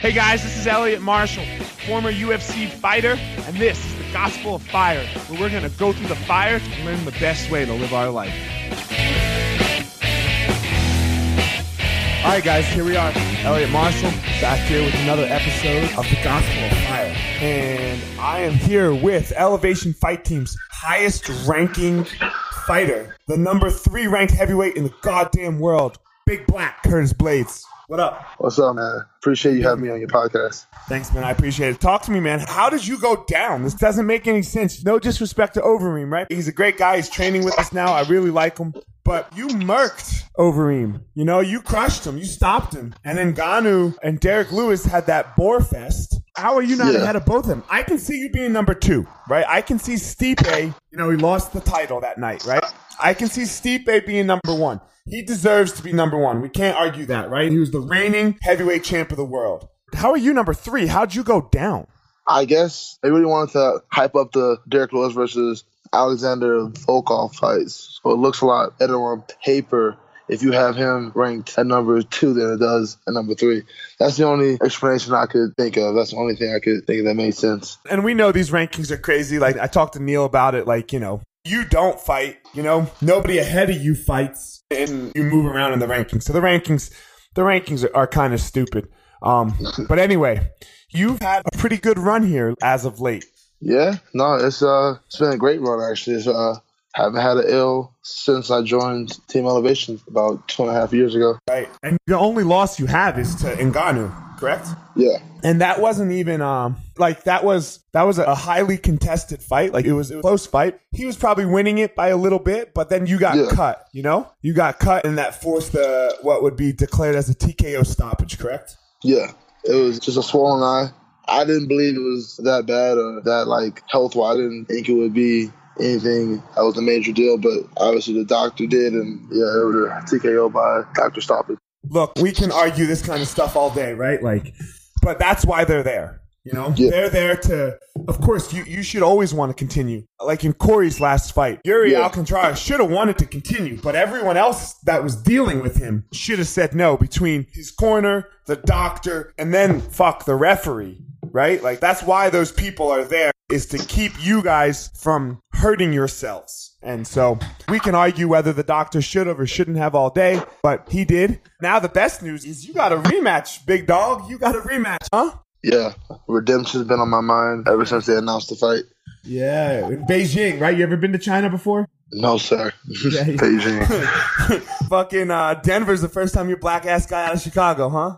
Hey guys, this is Elliot Marshall, former UFC fighter, and this is the Gospel of Fire, where we're going to go through the fire to learn the best way to live our life. All right, guys, here we are. Elliot Marshall back here with another episode of the Gospel of Fire. And I am here with Elevation Fight Team's highest ranking fighter, the number three ranked heavyweight in the goddamn world, Big Black Curtis Blaydes. What up? What's up, man? Appreciate you having me on your podcast. Thanks, man. I appreciate it. Talk to me, man. How did you go down? This doesn't make any sense. No disrespect to Overeem, right? He's a great guy. He's training with us now. I really like him. But you murked Overeem. You know, you crushed him. You stopped him. And then Ngannou and Derrick Lewis had that bore fest. How are you not Yeah. ahead of both of them? I can see you being number two, right? I can see Stipe, you know, he lost the title that night, right? I can see Stipe being number one. He deserves to be number one. We can't argue that, right? He was the reigning heavyweight champ of the world. How are you number three? How'd you go down? I guess they really wanted to hype up the Derrick Lewis versus Alexander Volkov fights. So it looks a lot better on paper if you have him ranked at number two than it does at number three. That's the only explanation I could think of. That's the only thing I could think of that made sense. And we know these rankings are crazy. Like I talked to Neil about it. Like you know, you don't fight. You know, nobody ahead of you fights, and you move around in the rankings. So the rankings, the rankings are, are kind of stupid. Um, but anyway, you've had a pretty good run here as of late. Yeah, no, it's uh, it's been a great run actually. It's, uh, haven't had an ill since I joined Team Elevation about two and a half years ago. Right. And the only loss you have is to Ngannou, correct? Yeah, And that wasn't even um like that was that was a highly contested fight. Like it was a close fight. He was probably winning it by a little bit, but then you got Yeah. cut, you know? You got cut and that forced the what would be declared as a TKO stoppage, correct? Yeah, it was just a swollen eye. I didn't believe it was that bad or that like health wise. I didn't think it would be anything that was a major deal, but obviously the doctor did, and yeah, it was a TKO by Doctor Stoppage. Look, we can argue this kind of stuff all day, right? Like but that's why they're there. You know, Yeah. they're there to. Of course, you you should always want to continue. Like in Corey's last fight, Iuri Yeah. Alcantara should have wanted to continue, but everyone else that was dealing with him should have said no. Between his corner, the doctor, and then fuck the referee, right? Like that's why those people are there is to keep you guys from hurting yourselves. And so we can argue whether the doctor should have or shouldn't have all day, but he did. Now the best news is you got a rematch, big dog. You got a rematch, huh? Yeah, redemption's been on my mind ever since they announced the fight. Yeah, in Beijing, right? You ever been to China before? No, sir. Yeah. Beijing. Fucking uh, Denver's the first time you're black ass guy out of Chicago, huh?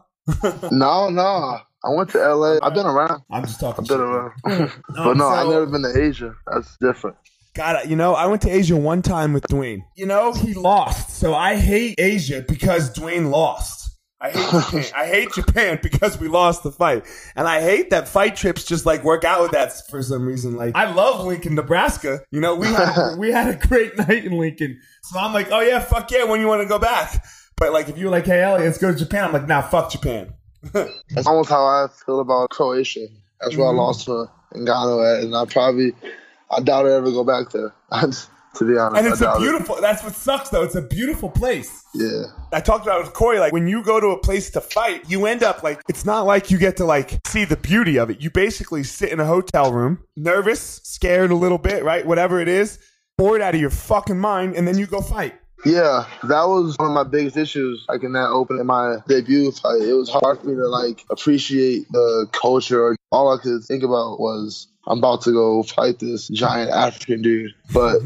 no, no. I went to LA. I've been around. I'm just talking. I've been around. but no, I've never been to Asia. That's different. God, you know, I went to Asia one time with Dwayne. You know, he lost, so I hate Asia because Dwayne lost. I hate Japan. I hate Japan because we lost the fight, and I hate that fight trips just like work out with that for some reason. Like, I love Lincoln, Nebraska. You know, we had we had a great night in Lincoln, so I'm like, oh yeah, fuck yeah, when you want to go back. But like, if you were like, hey, Elliot, let's go to Japan, I'm like, nah, fuck Japan. That's almost how I feel about Croatia. That's where I mm-hmm. lost to Ngannou at, and I probably, I doubt I ever go back there. to be honest, And it's a doubt it. beautiful. That's what sucks though. It's a beautiful place. Yeah, I talked about it with Corey. Like when you go to a place to fight, you end up like it's not like you get to like see the beauty of it. You basically sit in a hotel room, nervous, scared a little bit, right? Whatever it is, bored out of your fucking mind, and then you go fight. yeah. That was one of my biggest issues. Like in that open in my debut fight, it was hard for me to like appreciate the culture. All I could think about was I'm about to go fight this giant African dude. But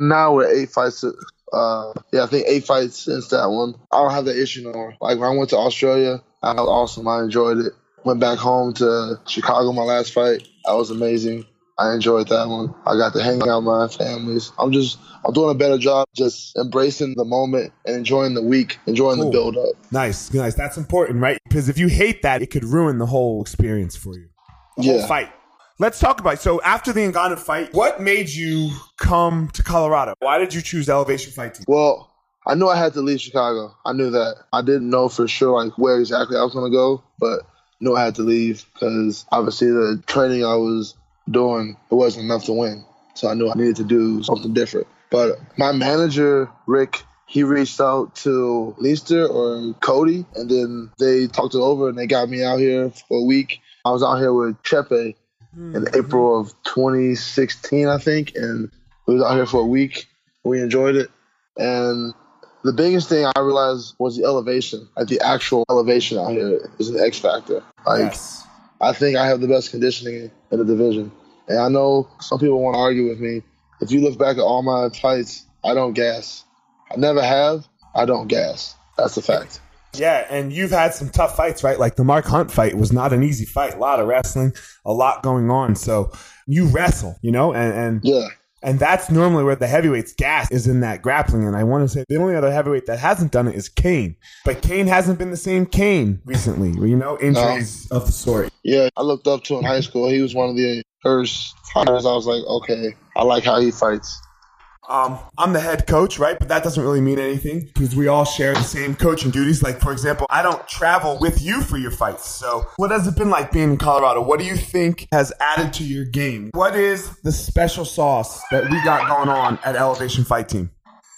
now we're eight fights. Uh, yeah, I think eight fights since that one. I don't have that issue no more. Like when I went to Australia, I was awesome. I enjoyed it. Went back home to Chicago, my last fight. That was amazing. I enjoyed that one. I got to hang out with my families. I'm just, I'm doing a better job just embracing the moment and enjoying the week, enjoying Cool. the build up. Nice, nice. That's important, right? Because if you hate that, it could ruin the whole experience for you. The whole Yeah. fight. Let's talk about it. So after the Ngannou fight, what made you come to Colorado? Why did you choose Elevation Fight Team? Well, I knew I had to leave Chicago. I knew that. I didn't know for sure like where exactly I was gonna go, but knew I had to leave because obviously the training I was doing it wasn't enough to win. So I knew I needed to do something different. But my manager Rick, he reached out to Leister or Cody, and then they talked it over and they got me out here for a week. I was out here with Chepe mm-hmm. in April of 2016, I think, and we was out here for a week. We enjoyed it, and the biggest thing I realized was the elevation. Like the actual elevation out here is an X factor. Like yes. I think I have the best conditioning in the division, and I know some people want to argue with me. If you look back at all my fights, I don't gas. I never have. I don't gas. That's a fact. Yeah, and you've had some tough fights, right? Like the Mark Hunt fight was not an easy fight. A lot of wrestling, a lot going on. So you wrestle, you know, and, and yeah. And that's normally where the heavyweights gas is in that grappling. And I want to say the only other heavyweight that hasn't done it is Cain. But Cain hasn't been the same Cain recently, you know, injuries um, of the sort. Yeah, I looked up to him in high school. He was one of the first fighters I was like, okay, I like how he fights. Um, I'm the head coach, right? But that doesn't really mean anything because we all share the same coaching duties. Like, for example, I don't travel with you for your fights. So, what has it been like being in Colorado? What do you think has added to your game? What is the special sauce that we got going on at Elevation Fight Team?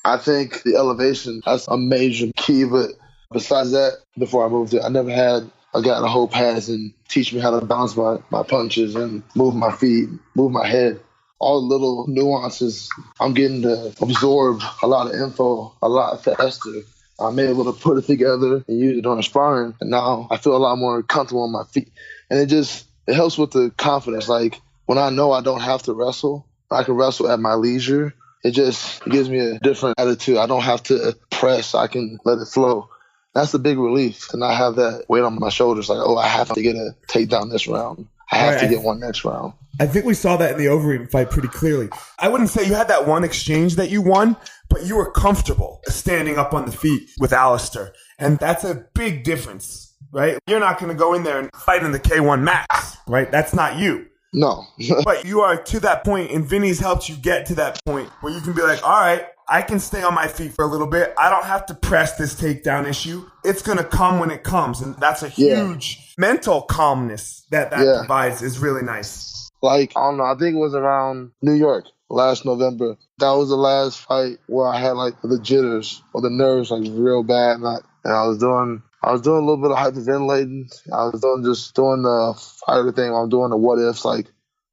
I think the elevation that's a major key. But besides that, before I moved here, I never had a guy a whole pass and teach me how to bounce my, my punches and move my feet, move my head all the little nuances. I'm getting to absorb a lot of info a lot faster. I'm able to put it together and use it on a sparring, and now I feel a lot more comfortable on my feet. And it just it helps with the confidence. Like when I know I don't have to wrestle, I can wrestle at my leisure. It just gives me a different attitude. I don't have to press. I can let it flow. That's a big relief to not have that weight on my shoulders. Like, oh, I have to get a takedown this round. I have right. to get one next round. I think we saw that in the Overeem fight pretty clearly. I wouldn't say you had that one exchange that you won, but you were comfortable standing up on the feet with Alistair. And that's a big difference, right? You're not going to go in there and fight in the K1 max, right? That's not you. No. but you are to that point, and Vinny's helped you get to that point where you can be like, all right, I can stay on my feet for a little bit. I don't have to press this takedown issue. It's going to come when it comes. And that's a huge yeah. mental calmness that that yeah. provides is really nice. Like, I don't know, I think it was around New York last November. That was the last fight where I had like the jitters or the nerves like real bad. And I, and I was doing I was doing a little bit of hyperventilating. I was doing just doing the fighter thing. I'm doing the what ifs, like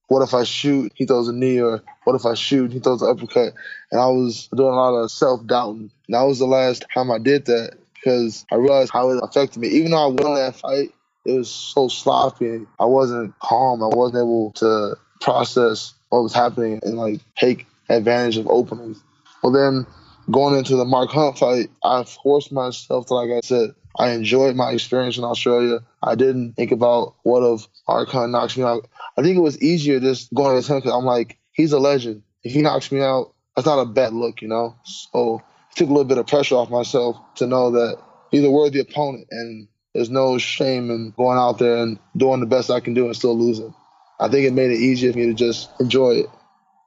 what if I shoot, he throws a knee, or what if I shoot, he throws an uppercut. And I was doing a lot of self doubting. And that was the last time I did that because I realized how it affected me. Even though I won that fight, it was so sloppy. I wasn't calm. I wasn't able to process what was happening and like take advantage of openings. Well, then going into the Mark Hunt fight, I forced myself to, like I said, I enjoyed my experience in Australia. I didn't think about what if Mark Hunt knocks me out. I think it was easier just going against him because I'm like, he's a legend. If he knocks me out, that's not a bad look, you know? So it took a little bit of pressure off myself to know that he's a worthy opponent and there's no shame in going out there and doing the best I can do and still losing. I think it made it easier for me to just enjoy it.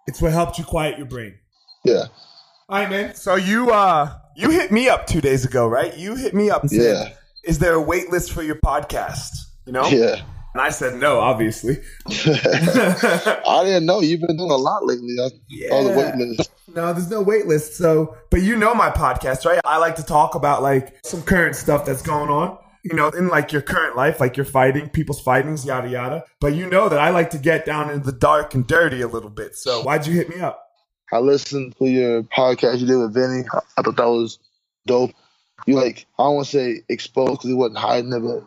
It's what helped you quiet your brain. Yeah. All right, man. So you uh you hit me up two days ago, right? You hit me up and said, yeah. "Is there a wait list for your podcast?" You know? Yeah. And I said no, obviously. I didn't know you've been doing a lot lately. I yeah. the wait list. No, there's no wait list. So, but you know my podcast, right? I like to talk about like some current stuff that's going on. You know, in like your current life, like you're fighting, people's fightings, yada yada. But you know that I like to get down in the dark and dirty a little bit. So why'd you hit me up? I listened to your podcast you did with Vinny. I thought that was dope. You like, I don't want to say exposed because he wasn't hiding it, but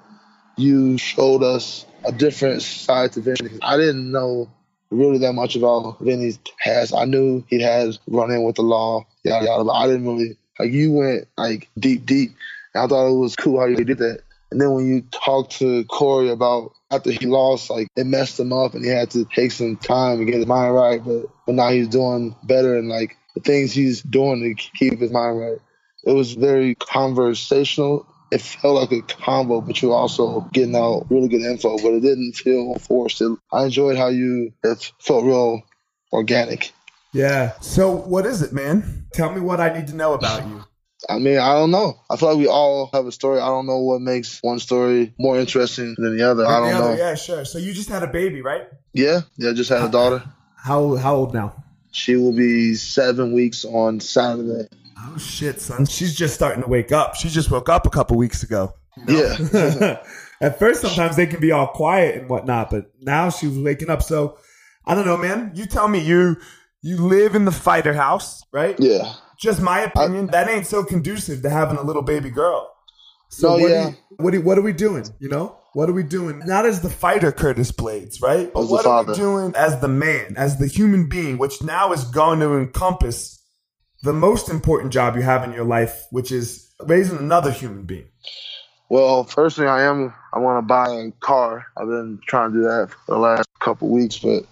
you showed us a different side to Vinny. I didn't know really that much about Vinny's past. I knew he had run in with the law, yada yada, but I didn't really like you went like deep, deep. And I thought it was cool how you did that. And then when you talk to Corey about after he lost, like it messed him up and he had to take some time to get his mind right. But but now he's doing better and like the things he's doing to keep his mind right. It was very conversational. It felt like a combo, but you're also getting out really good info, but it didn't feel forced. It, I enjoyed how you it felt real organic. Yeah. So what is it, man? Tell me what I need to know about you. I mean, I don't know. I feel like we all have a story. I don't know what makes one story more interesting than the other. I don't know. Yeah, sure. So you just had a baby, right? Yeah, yeah. Just had a daughter. How how old now? She will be seven weeks on Saturday. Oh shit, son. She's just starting to wake up. She just woke up a couple weeks ago. Yeah. At first, sometimes they can be all quiet and whatnot, but now she was waking up. So I don't know, man. You tell me. You you live in the fighter house, right? yeah. Just my opinion. that ain't so conducive to having a little baby girl. So what, yeah. are you, what, are, what are we doing? You know, what are we doing? Not as the fighter, Curtis Blaydes, right? But As what are we doing as the man, as the human being, which now is going to encompass the most important job you have in your life, which is raising another human being. Well, first thing I am, I want to buy a car. I've been trying to do that for the last couple weeks, but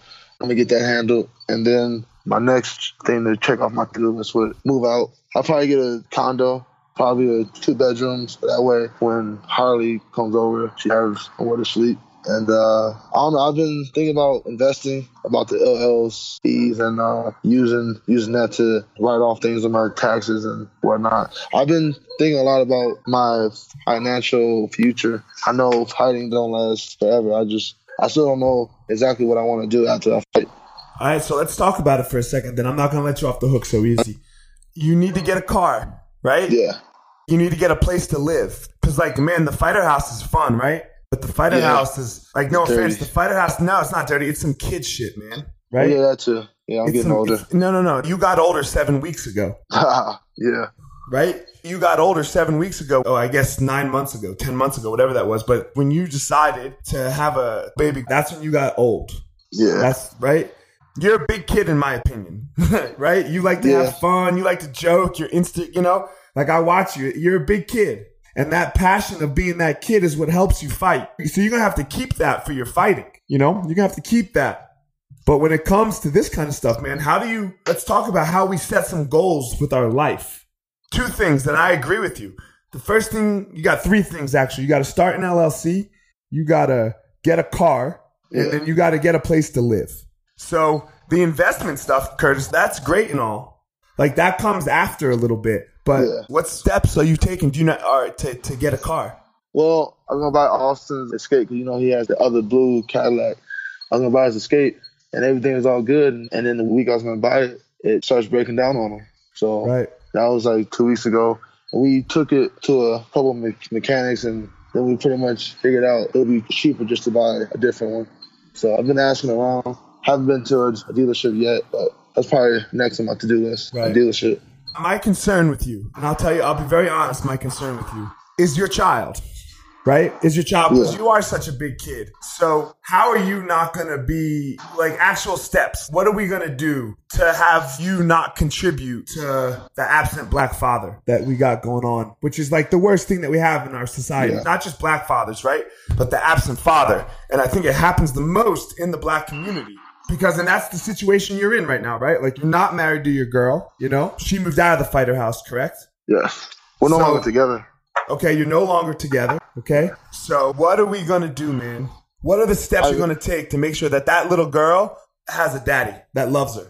I'm gonna get that handled. And then my next thing to check off my to-do list would move out. I'll probably get a condo, probably a two bedrooms. That way, when Harley comes over, she has somewhere to sleep. And uh, I don't know. I've been thinking about investing, about the LLCs, and uh, using using that to write off things on my taxes and whatnot. I've been thinking a lot about my financial future. I know fighting don't last forever. I just I still don't know exactly what I want to do after I fight. All right, so let's talk about it for a second. Then I'm not going to let you off the hook so easy. You need to get a car, right? Yeah, You need to get a place to live. Because, like, man, the fighter house is fun, right? But the fighter Yeah. house is, like, no Dirty. offense, the fighter house, no, it's not dirty. It's some kid shit, man. Right? yeah, that too. Yeah, I'm It's getting some- older. No, no, no. You got older seven weeks ago, yeah, right? You got older seven weeks ago. Oh, I guess nine months ago, 10 months ago, whatever that was. But when you decided to have a baby, that's when you got old. yeah, That's right. You're a big kid, in my opinion, right? You like to Yeah. have fun. You like to joke. You're instant, you know, like I watch you. You're a big kid. And that passion of being that kid is what helps you fight. So you're going to have to keep that for your fighting. You know, you're going to have to keep that. But when it comes to this kind of stuff, man, how do you, let's talk about how we set some goals with our life. Two things that I agree with you. The first thing, you got three things actually. You got to start an LLC. You got to get a car and Yeah. then you got to get a place to live. So the investment stuff, Curtis, that's great and all. Like that comes after a little bit. But Yeah. what steps are you taking? Do you not are to to get a car? Well, I'm gonna buy Austin's Escape because you know he has the other blue Cadillac. I'm gonna buy his Escape, and everything was all good. And then the week I was gonna buy it, it starts breaking down on him. So Right. that was like two weeks ago. And we took it to a couple of me- mechanics, and then we pretty much figured out it would be cheaper just to buy a different one. So I've been asking around. Haven't been to a, dealership yet, but that's probably next on my to-do list. Right. Dealership. My concern with you, and I'll tell you, I'll be very honest, my concern with you is your child. Right? Is your child because Yeah. you are such a big kid. So how are you not gonna be like actual steps? What are we gonna do to have you not contribute to the absent black father that we got going on, which is like the worst thing that we have in our society. Yeah. Not just black fathers, right? But the absent father. And I think it happens the most in the black community. Because and that's the situation you're in right now, right? Like you're not married to your girl, you know? She moved out of the fighter house, correct? Yes. We're no So- longer together. Okay, you're no longer together. Okay, so what are we gonna do, man? What are the steps I- you're gonna take to make sure that that little girl has a daddy that loves her?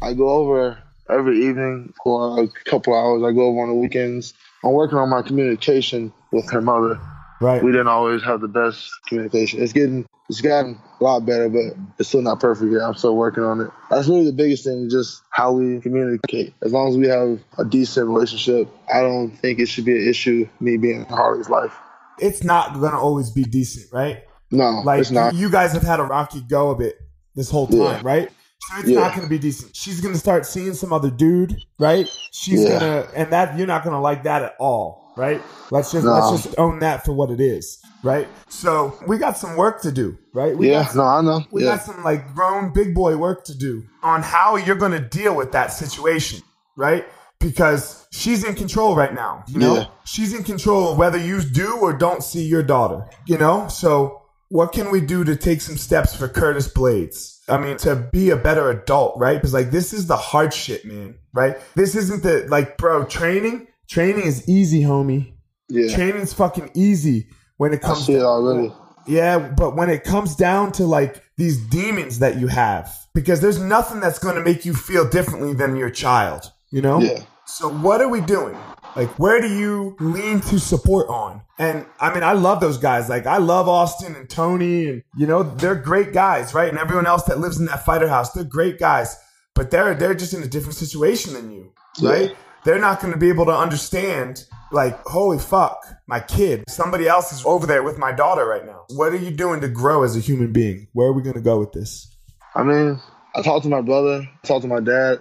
I go over every evening for a couple hours. I go over on the weekends. I'm working on my communication with her mother. Right. We didn't always have the best communication. It's getting it's gotten a lot better, but it's still not perfect yet. I'm still working on it. That's really the biggest thing, just how we communicate. As long as we have a decent relationship, I don't think it should be an issue me being in Harley's life. It's not gonna always be decent, right? No, Like it's not. you guys have had a rocky go of it this whole time, Yeah. right? So it's Yeah. not gonna be decent. She's gonna start seeing some other dude, right? She's Yeah. gonna, and that you're not gonna like that at all, right? Let's just No. let's just own that for what it is, right? So we got some work to do, right? We yeah, got no, I know. We yeah. got some like grown big boy work to do on how you're going to deal with that situation, right? Because she's in control right now, you know? Yeah. She's in control of whether you do or don't see your daughter, you know? So what can we do to take some steps for Curtis Blaydes? I mean, to be a better adult, right? Because like this is the hard shit, man, right? This isn't the like, bro, training, training is easy, homie. yeah. Training's fucking easy when it I comes see it already. yeah, but when it comes down to like these demons that you have, because there's nothing that's going to make you feel differently than your child, you know? Yeah. So what are we doing? Like, where do you lean to support on? And I mean, I love those guys. Like, I love Austin and Tony, and you know, they're great guys, right? And everyone else that lives in that fighter house, they're great guys, but they're they're just in a different situation than you, right? they're not going to be able to understand like, holy fuck, my kid, somebody else is over there with my daughter right now. What are you doing to grow as a human being? Where are we going to go with this? I mean, I talked to my brother, I talked to my dad.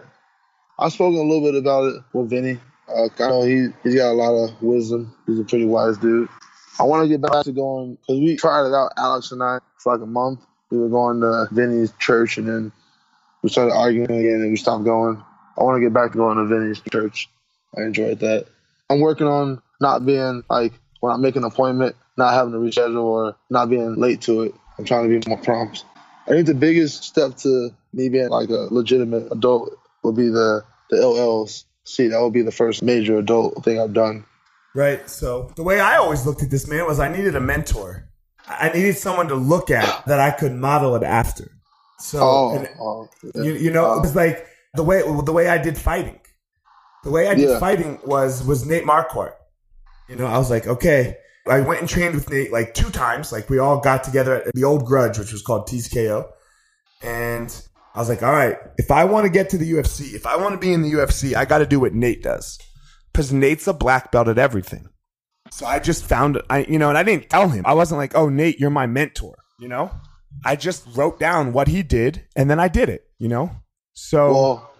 I've spoken a little bit about it with Vinny. Uh, I know he, he's got a lot of wisdom. He's a pretty wise dude. I want to get back to going, because we tried it out, Alex and I, for like a month. We were going to Vinny's church and then we started arguing again and we stopped going. I want to get back to going to Vinny's church. I enjoyed that. I'm working on not being like when I make an appointment, not having to reschedule or not being late to it. I'm trying to be more prompt. I think the biggest step to me being like a legitimate adult would be the the LLs. See, that would be the first major adult thing I've done. Right. So the way I always looked at this man was I needed a mentor. I needed someone to look at that I could model it after. So Oh, oh, yeah. you, you know, uh, it was like the way the way I did fighting. The way I did Yeah. fighting was was Nate Marquardt. You know, I was like, okay. I went and trained with Nate like two times. Like we all got together at the old Grudge, which was called TKO, and I was like, all right, if I want to get to the UFC, if I want to be in the UFC, I got to do what Nate does, because Nate's a black belt at everything. So I just found, I you know, and I didn't tell him. I wasn't like, oh Nate, you're my mentor. You know, I just wrote down what he did, and then I did it. You know, so Well,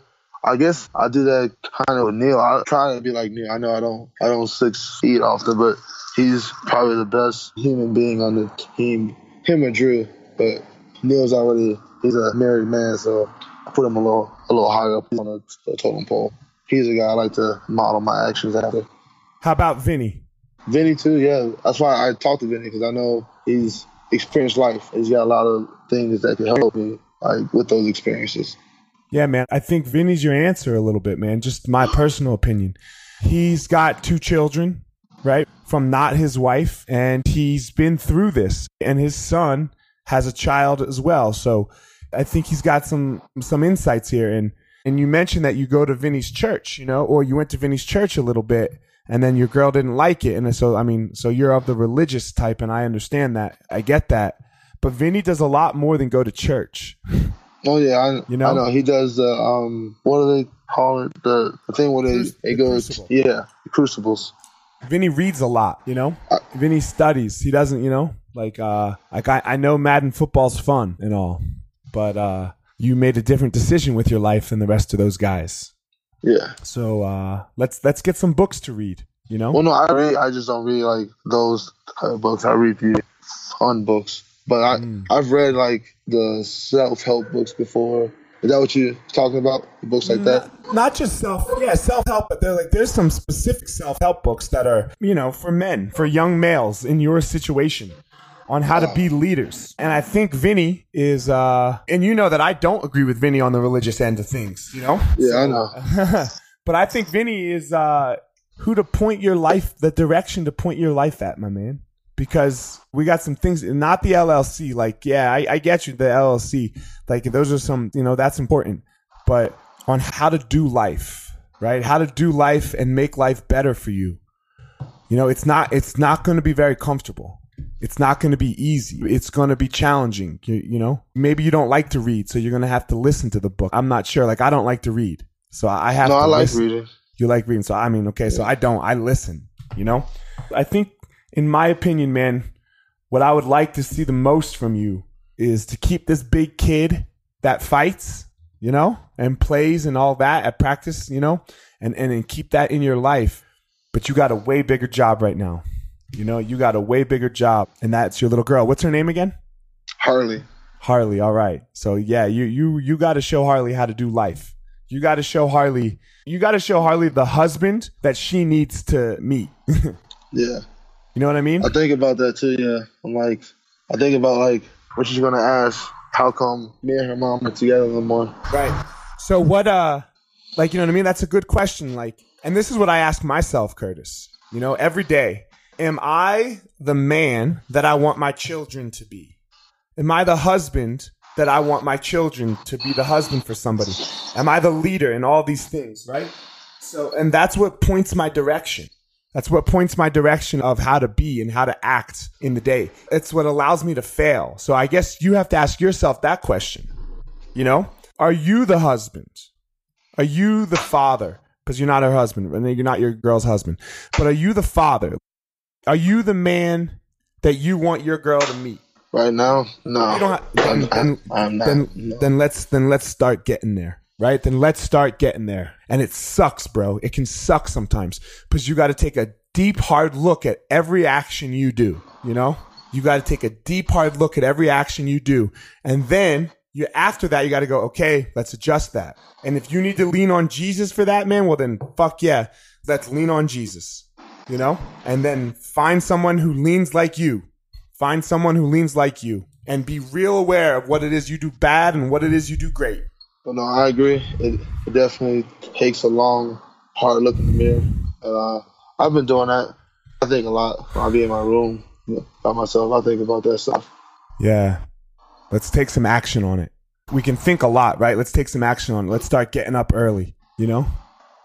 I guess I do that kind of with Neil. I try to be like Neil. I know I don't I don't six feet often, but he's probably the best human being on the team. Him or Drew, but Neil's already he's a married man, so I put him a little a little higher up on the, the totem pole. He's a guy I like to model my actions after. how about Vinny? Vinny too, yeah. That's why I talked to Vinny because I know he's experienced life. He's got a lot of things that can help me like with those experiences. Yeah, man. I think Vinny's your answer a little bit, man. Just my personal opinion. He's got two children, right? From not his wife, and he's been through this. And his son has a child as well. So I think he's got some some insights here. And and you mentioned that you go to Vinny's church, you know, or you went to Vinny's church a little bit, and then your girl didn't like it. And so I mean, so you're of the religious type, and I understand that. I get that. But Vinny does a lot more than go to church. Oh yeah, I, You know? I know he does the um what do they call it the, the thing where they Cruci- it goes crucible. yeah crucibles. Vinny reads a lot, you know. Uh, Vinny studies. He doesn't, you know, like uh like I, I know Madden football's fun and all, but uh you made a different decision with your life than the rest of those guys. Yeah. So uh let's let's get some books to read, you know? Well, no, I read. I just don't read like those books. I read the fun books, but I Mm. I've read like the self help books before. Is that what you're talking about? Books like that? Not just self, yeah, self help, but they're like there's some specific self help books that are, you know, for men, for young males in your situation on how to be leaders. And I think Vinny is, uh, and you know that I don't agree with Vinny on the religious end of things, you know? Yeah, I know. but I think Vinny is uh, who to point your life, the direction to point your life at, my man. Because we got some things, not the LLC. Like, yeah, I, I get you, the LLC. Like, those are some, you know, that's important. But on how to do life, right? How to do life and make life better for you. You know, it's not, it's not going to be very comfortable. It's not going to be easy. It's going to be challenging. You, you know, maybe you don't like to read, so you're going to have to listen to the book. I'm not sure. Like, I don't like to read. So I have No, I like listen. reading. You like reading. So I mean, okay, so I don't. I listen, you know? I think in my opinion, man, what I would like to see the most from you is to keep this big kid that fights, you know, and plays and all that at practice, you know, and and, and keep that in your life. But you got a way bigger job right now. You know, you got a way bigger job, and that's your little girl. What's her name again? Harley. Harley. All right. So yeah, you you you got to show Harley how to do life. You got to show Harley. You got to show Harley the husband that she needs to meet. you know what I mean? I think about that too. Yeah, I'm like, I think about like what she's gonna ask. How come me and her mom are together no more? Right. So what? Uh, like you know what I mean? That's a good question. Like, and this is what I ask myself, Curtis. You know, every day, am I the man that I want my children to be? Am I the husband that I want my children to be the husband for somebody? Am I the leader in all these things, right? So, and that's what points my direction. That's what points my direction of how to be and how to act in the day. It's what allows me to fail. So I guess you have to ask yourself that question. You know, are you the husband? Are you the father because you're not her husband and you're not your girl's husband. But are you the father? Are you the man that you want your girl to meet? Right now, no. Have, then, then, I'm not. then, no. then let's then let's start getting there. Right? Then let's start getting there. And it sucks, bro. It can suck sometimes because you got to take a deep, hard look at every action you do. You know, you got to take a deep, hard look at every action you do, and then you after that you got to go. Okay, let's adjust that. And if you need to lean on Jesus for that, man, well then fuck yeah, let's lean on Jesus. You know, and then find someone who leans like you. Find someone who leans like you, and be real aware of what it is you do bad and what it is you do great. But no, I agree. It, it definitely takes a long, hard look in the mirror. And uh, I've been doing that. I think a lot when I be in my room by myself. I think about that stuff. Yeah. Let's take some action on it. We can think a lot, right? Let's take some action on it. Let's start getting up early, you know?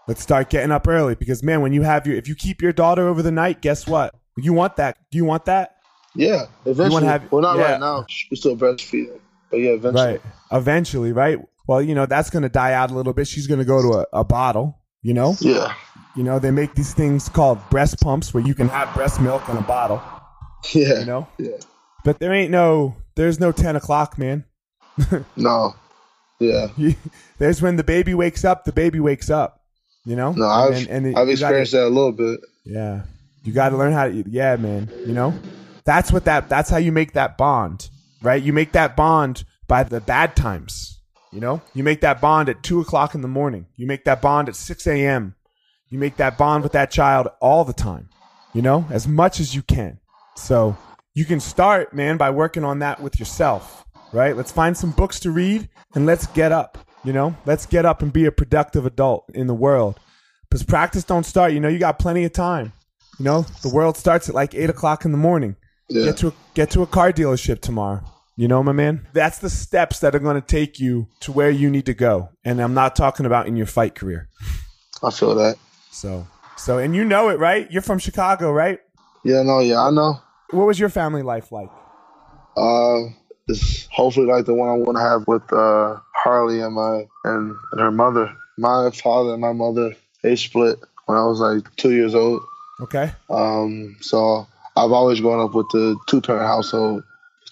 Let's start getting up early because man, when you have your if you keep your daughter over the night, guess what? You want that. Do you want that? Yeah, eventually. have- well, not yeah. right now. We're still breastfeeding. But yeah, eventually. Right. Eventually, right? Well, you know, that's going to die out a little bit. She's going to go to a, a bottle, you know? Yeah. You know, they make these things called breast pumps where you can have breast milk in a bottle, Yeah. you know? Yeah. But there ain't no, there's no 10 o'clock, man. No. Yeah. There's when the baby wakes up, the baby wakes up, you know? No, I've And- and I've you gotta- experienced that a little bit. Yeah. You got to learn how to, yeah, man. You know, that's what that, that's how you make that bond, right? You make that bond by the bad times. You know, you make that bond at two o'clock in the morning. You make that bond at 6 a.m. You make that bond with that child all the time, you know, as much as you can. So you can start, man, by working on that with yourself, right? Let's find some books to read and let's get up, you know, let's get up and be a productive adult in the world. Because practice don't start, you know, you got plenty of time. You know, the world starts at like eight o'clock in the morning. Yeah. Get to a, get to a car dealership tomorrow. You know, my man. That's the steps that are going to take you to where you need to go. And I'm not talking about in your fight career. I feel that. So, so, and you know it, right? You're from Chicago, right? Yeah, no, yeah, I know. What was your family life like? Uh, it's hopefully like the one I want to have with uh, Harley and my and, and her mother. My father and my mother they split when I was like two years old. Okay. Um, so I've always grown up with the two parent household,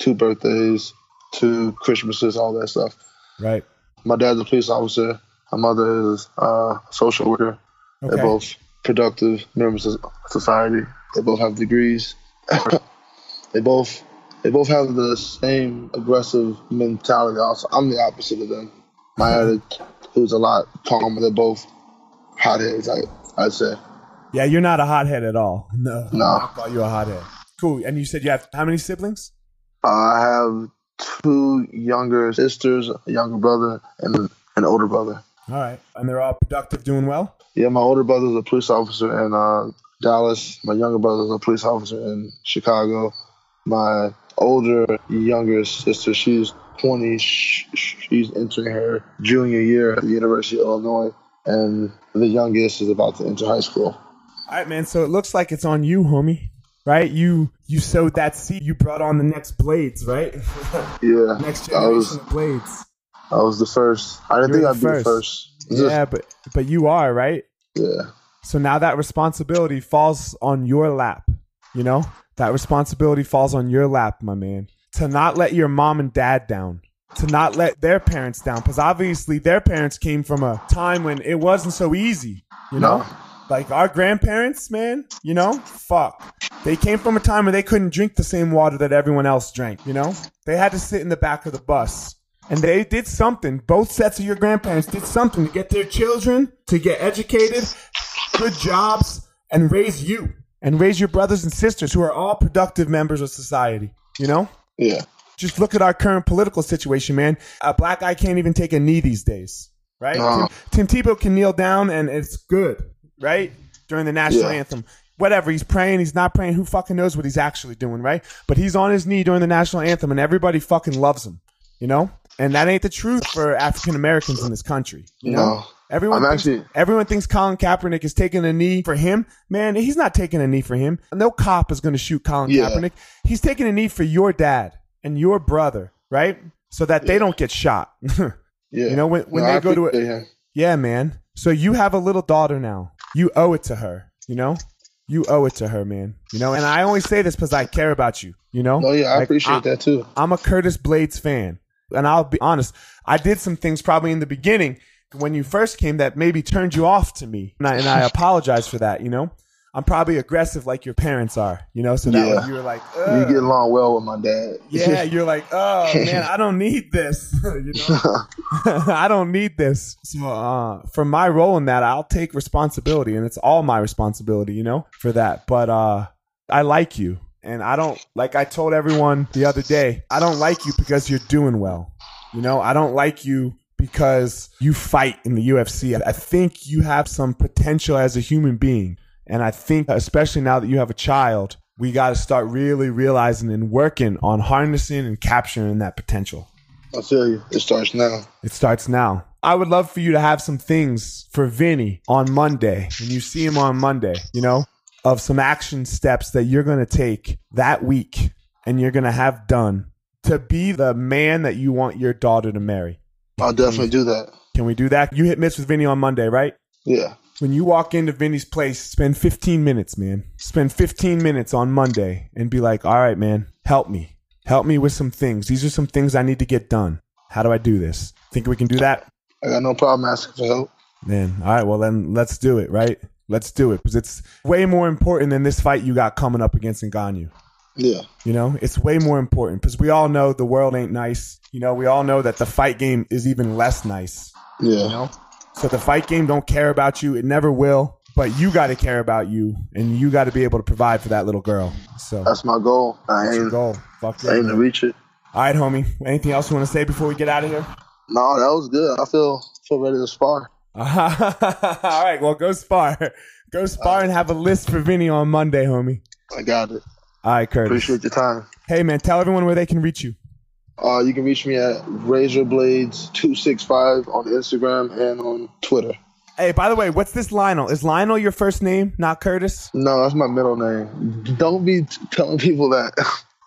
two birthdays, two Christmases, all that stuff. Right. My dad's a police officer. My mother is uh, a social worker. Okay. They're both productive members of society. They both have degrees. they both they both have the same aggressive mentality. Also, I'm the opposite of them. My attitude's a lot calmer. They're both hotheads. I I'd say. Yeah, you're not a hothead at all. No. No. I call you a hothead. Cool. And you said you have how many siblings? Uh, I have two younger sisters, a younger brother, and an older brother. All right. And they're all productive, doing well? Yeah, my older brother's a police officer in uh, Dallas. My younger brother's a police officer in Chicago. My older, younger sister, she's 20. She's entering her junior year at the University of Illinois. And the youngest is about to enter high school. All right, man. So it looks like it's on you, homie. Right? You you sowed that seed. You brought on the next Blaydes, right? Yeah, next I was generation of Blaydes. I was the first. I didn't You're think I'd be the first. first. Just- Yeah, but but you are right. yeah. So now that responsibility falls on your lap. You know that responsibility falls on your lap, my man. To not let your mom and dad down. To not let their parents down, because obviously their parents came from a time when it wasn't so easy. You know, No. Like our grandparents, man. You know, fuck. They came from a time where they couldn't drink the same water that everyone else drank. You know, they had to sit in the back of the bus. And they did something. Both sets of your grandparents did something to get their children to get educated, good jobs, and raise you and raise your brothers and sisters who are all productive members of society. You know? Yeah. Just look at our current political situation, man. A black guy can't even take a knee these days, right? No. Tim, Tim Tebow can kneel down and it's good, right? During the national Yeah. anthem. Whatever, he's praying, he's not praying, who fucking knows what he's actually doing, right? But he's on his knee during the national anthem and everybody fucking loves him, you know? And that ain't the truth for African Americans in this country, you know? No. Everyone, I'm thinks, actually- everyone thinks Colin Kaepernick is taking a knee for him. Man, he's not taking a knee for him. No cop is going to shoot Colin Yeah. Kaepernick. He's taking a knee for your dad and your brother, right? So that they don't get shot. Yeah. You know, when- when No, they I go to him. Yeah, man. So you have a little daughter now. You owe it to her, you know? You owe it to her, man. You know, and I only say this because I care about you, you know? Oh yeah, I Like, appreciate I- that too. I'm a Curtis Blaydes fan. And I'll be honest, I did some things probably in the beginning when you first came that maybe turned you off to me. And I, and I apologize for that, you know? I'm probably aggressive like your parents are, you know? So that Yeah. you were like, You "Ugh." get along well with my dad. yeah, you're like, oh man, I don't need this. you know? I don't need this. So, uh, for my role in that, I'll take responsibility, and it's all my responsibility, you know, for that. But uh, I like you, and I don't like. I told everyone the other day, I don't like you because you're doing well. You know, I don't like you because you fight in the UFC. I think you have some potential as a human being, and I think, especially now that you have a child. We got to start really realizing and working on harnessing and capturing that potential. I feel you. It starts now. It starts now. I would love for you to have some things for Vinny on Monday when you see him on Monday, you know, of some action steps that you're going to take that week and you're going to have done to be the man that you want your daughter to marry. I'll definitely do that. Can we do that? You hit mitts with Vinny on Monday, right? Yeah. When you walk into Vinny's place, spend 15 minutes, man. Spend 15 minutes on Monday and be like, all right, man, help me. Help me with some things. These are some things I need to get done. How do I do this? Think we can do that? I got no problem asking for help. Man, all right, well then let's do it, right? Let's do it because it's way more important than this fight you got coming up against Ngannou. Yeah. You know, it's way more important because we all know the world ain't nice. You know, we all know that the fight game is even less nice. Yeah. You know, so the fight game don't care about you. It never will. But you got to care about you, and you got to be able to provide for that little girl. So That's my goal. I that's your ain't, goal. Fuck yeah. I aim to reach it. All right, homie. Anything else you want to say before we get out of here? No, that was good. I feel feel ready to spar. All right, well, go spar. Go spar and have a list for Vinny on Monday, homie. I got it. All right, Curtis. Appreciate your time. Hey, man, tell everyone where they can reach you. Uh, you can reach me at razorblades265 on Instagram and on Twitter. Hey, by the way, what's this Lionel? Is Lionel your first name, not Curtis? No, that's my middle name. Don't be t- telling people that.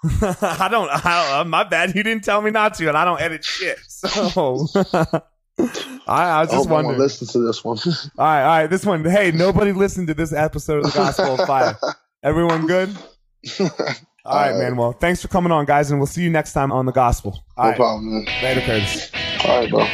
I don't. I, uh, my bad. You didn't tell me not to, and I don't edit shit. So I, I was just one wondering. listens to this one. All right, all right. This one. Hey, nobody listened to this episode of the Gospel of Fire. Everyone good? All right, All right. man. Well, thanks for coming on, guys, and we'll see you next time on the Gospel. All no right, problem, man. later, Curtis. All right, bro.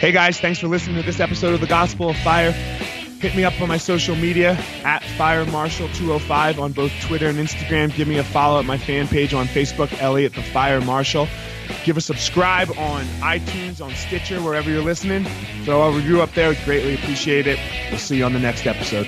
Hey guys, thanks for listening to this episode of the Gospel of Fire. Hit me up on my social media at Fire Marshal 205 on both Twitter and Instagram. Give me a follow at my fan page on Facebook, Elliot the Fire Marshal. Give a subscribe on iTunes, on Stitcher, wherever you're listening. Throw a review up there. We'd greatly appreciate it. We'll see you on the next episode.